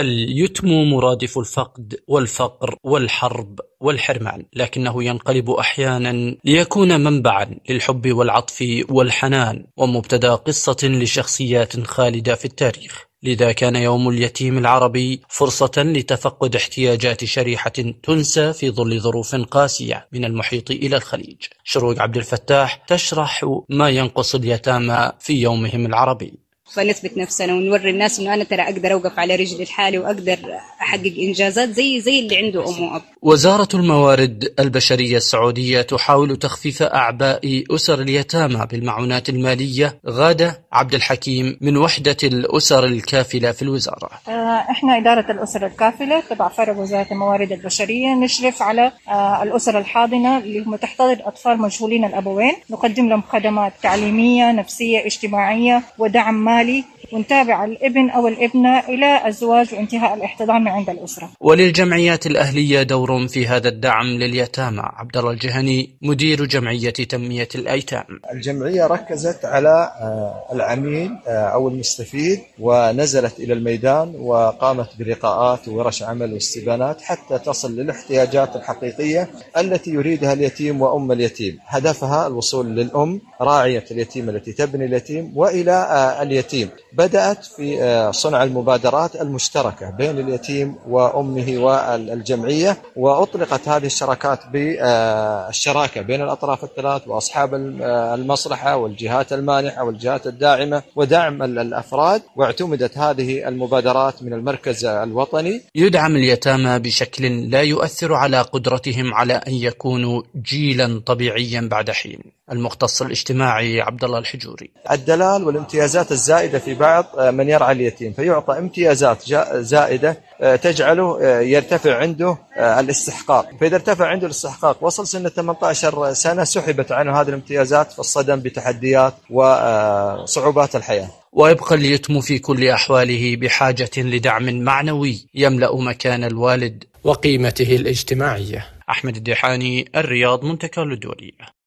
اليتم مرادف الفقد والفقر والحرب والحرمان لكنه ينقلب أحيانا ليكون منبعا للحب والعطف والحنان ومبتدأ قصة لشخصيات خالدة في التاريخ. لذا كان يوم اليتيم العربي فرصة لتفقد احتياجات شريحة تنسى في ظل ظروف قاسية من المحيط إلى الخليج. شروق عبد الفتاح تشرح ما ينقص اليتامى في يومهم العربي. فنثبت نفسنا ونوري الناس إنه أنا ترى أقدر أوقف على رجلي لحالي وأقدر أحقق إنجازات زي زي اللي عنده ام واب. وزارة الموارد البشرية السعودية تحاول تخفيف أعباء أسر اليتامى بالمعونات المالية. غادة عبد الحكيم من وحدة الأسر الكافلة في الوزارة. آه، إحنا إدارة الأسر الكافلة تبع فرع وزارة الموارد البشرية نشرف على آه، الأسر الحاضنة اللي هم تحتضن أطفال مجهولين الأبوين، نقدم لهم خدمات تعليمية، نفسية، اجتماعية ودعم مالي ونتابع الابن أو الابنة إلى الزواج وانتهاء الاحتضان من عند الأسرة. وللجمعيات الأهلية دور في هذا الدعم لليتامى. عبد الله الجهني مدير جمعية تنمية الأيتام. الجمعية ركزت على آه، العميل آه، أو المستفيد ونزلت إلى الميدان وقامت بلقاءات وورش عمل واستبانات حتى تصل للاحتياجات الحقيقية التي يريدها اليتيم وأم اليتيم. هدفها الوصول للأم راعية اليتيم التي تبني اليتيم وإلى آه، اليتيم. بدأت في آه، صنع المبادرات المشتركة بين اليتيم وأمه والجمعية وأطلقت هذه الشراكات بالشراكة بين الأطراف الثلاث وأصحاب آه، المصلحة والجهات المانحة والجهات الداعمة ودعم الأفراد واعتمدت هذه المبادرات من المركز الوطني. يدعم اليتامى بشكل لا يؤثر على قدرتهم على أن يكونوا جيلا طبيعيا بعد حين. المختص الاجتماعي عبد الله الحجوري. الدلال والامتيازات الزائدة في بعض آه، من يرعى اليتيم فيعطى امتيازات زائدة آه، تجعله آه، يرتفع عنده الاستحقاق. فإذا ارتفع عنده الاستحقاق وصل سنة 18 سنة سحبت عنه هذه الامتيازات فالصدم بتحديات وصعوبات الحياة. ويبقى اليتم في كل أحواله بحاجة لدعم معنوي يملأ مكان الوالد وقيمته الاجتماعية. أحمد الديحاني الرياض منتكى الدولية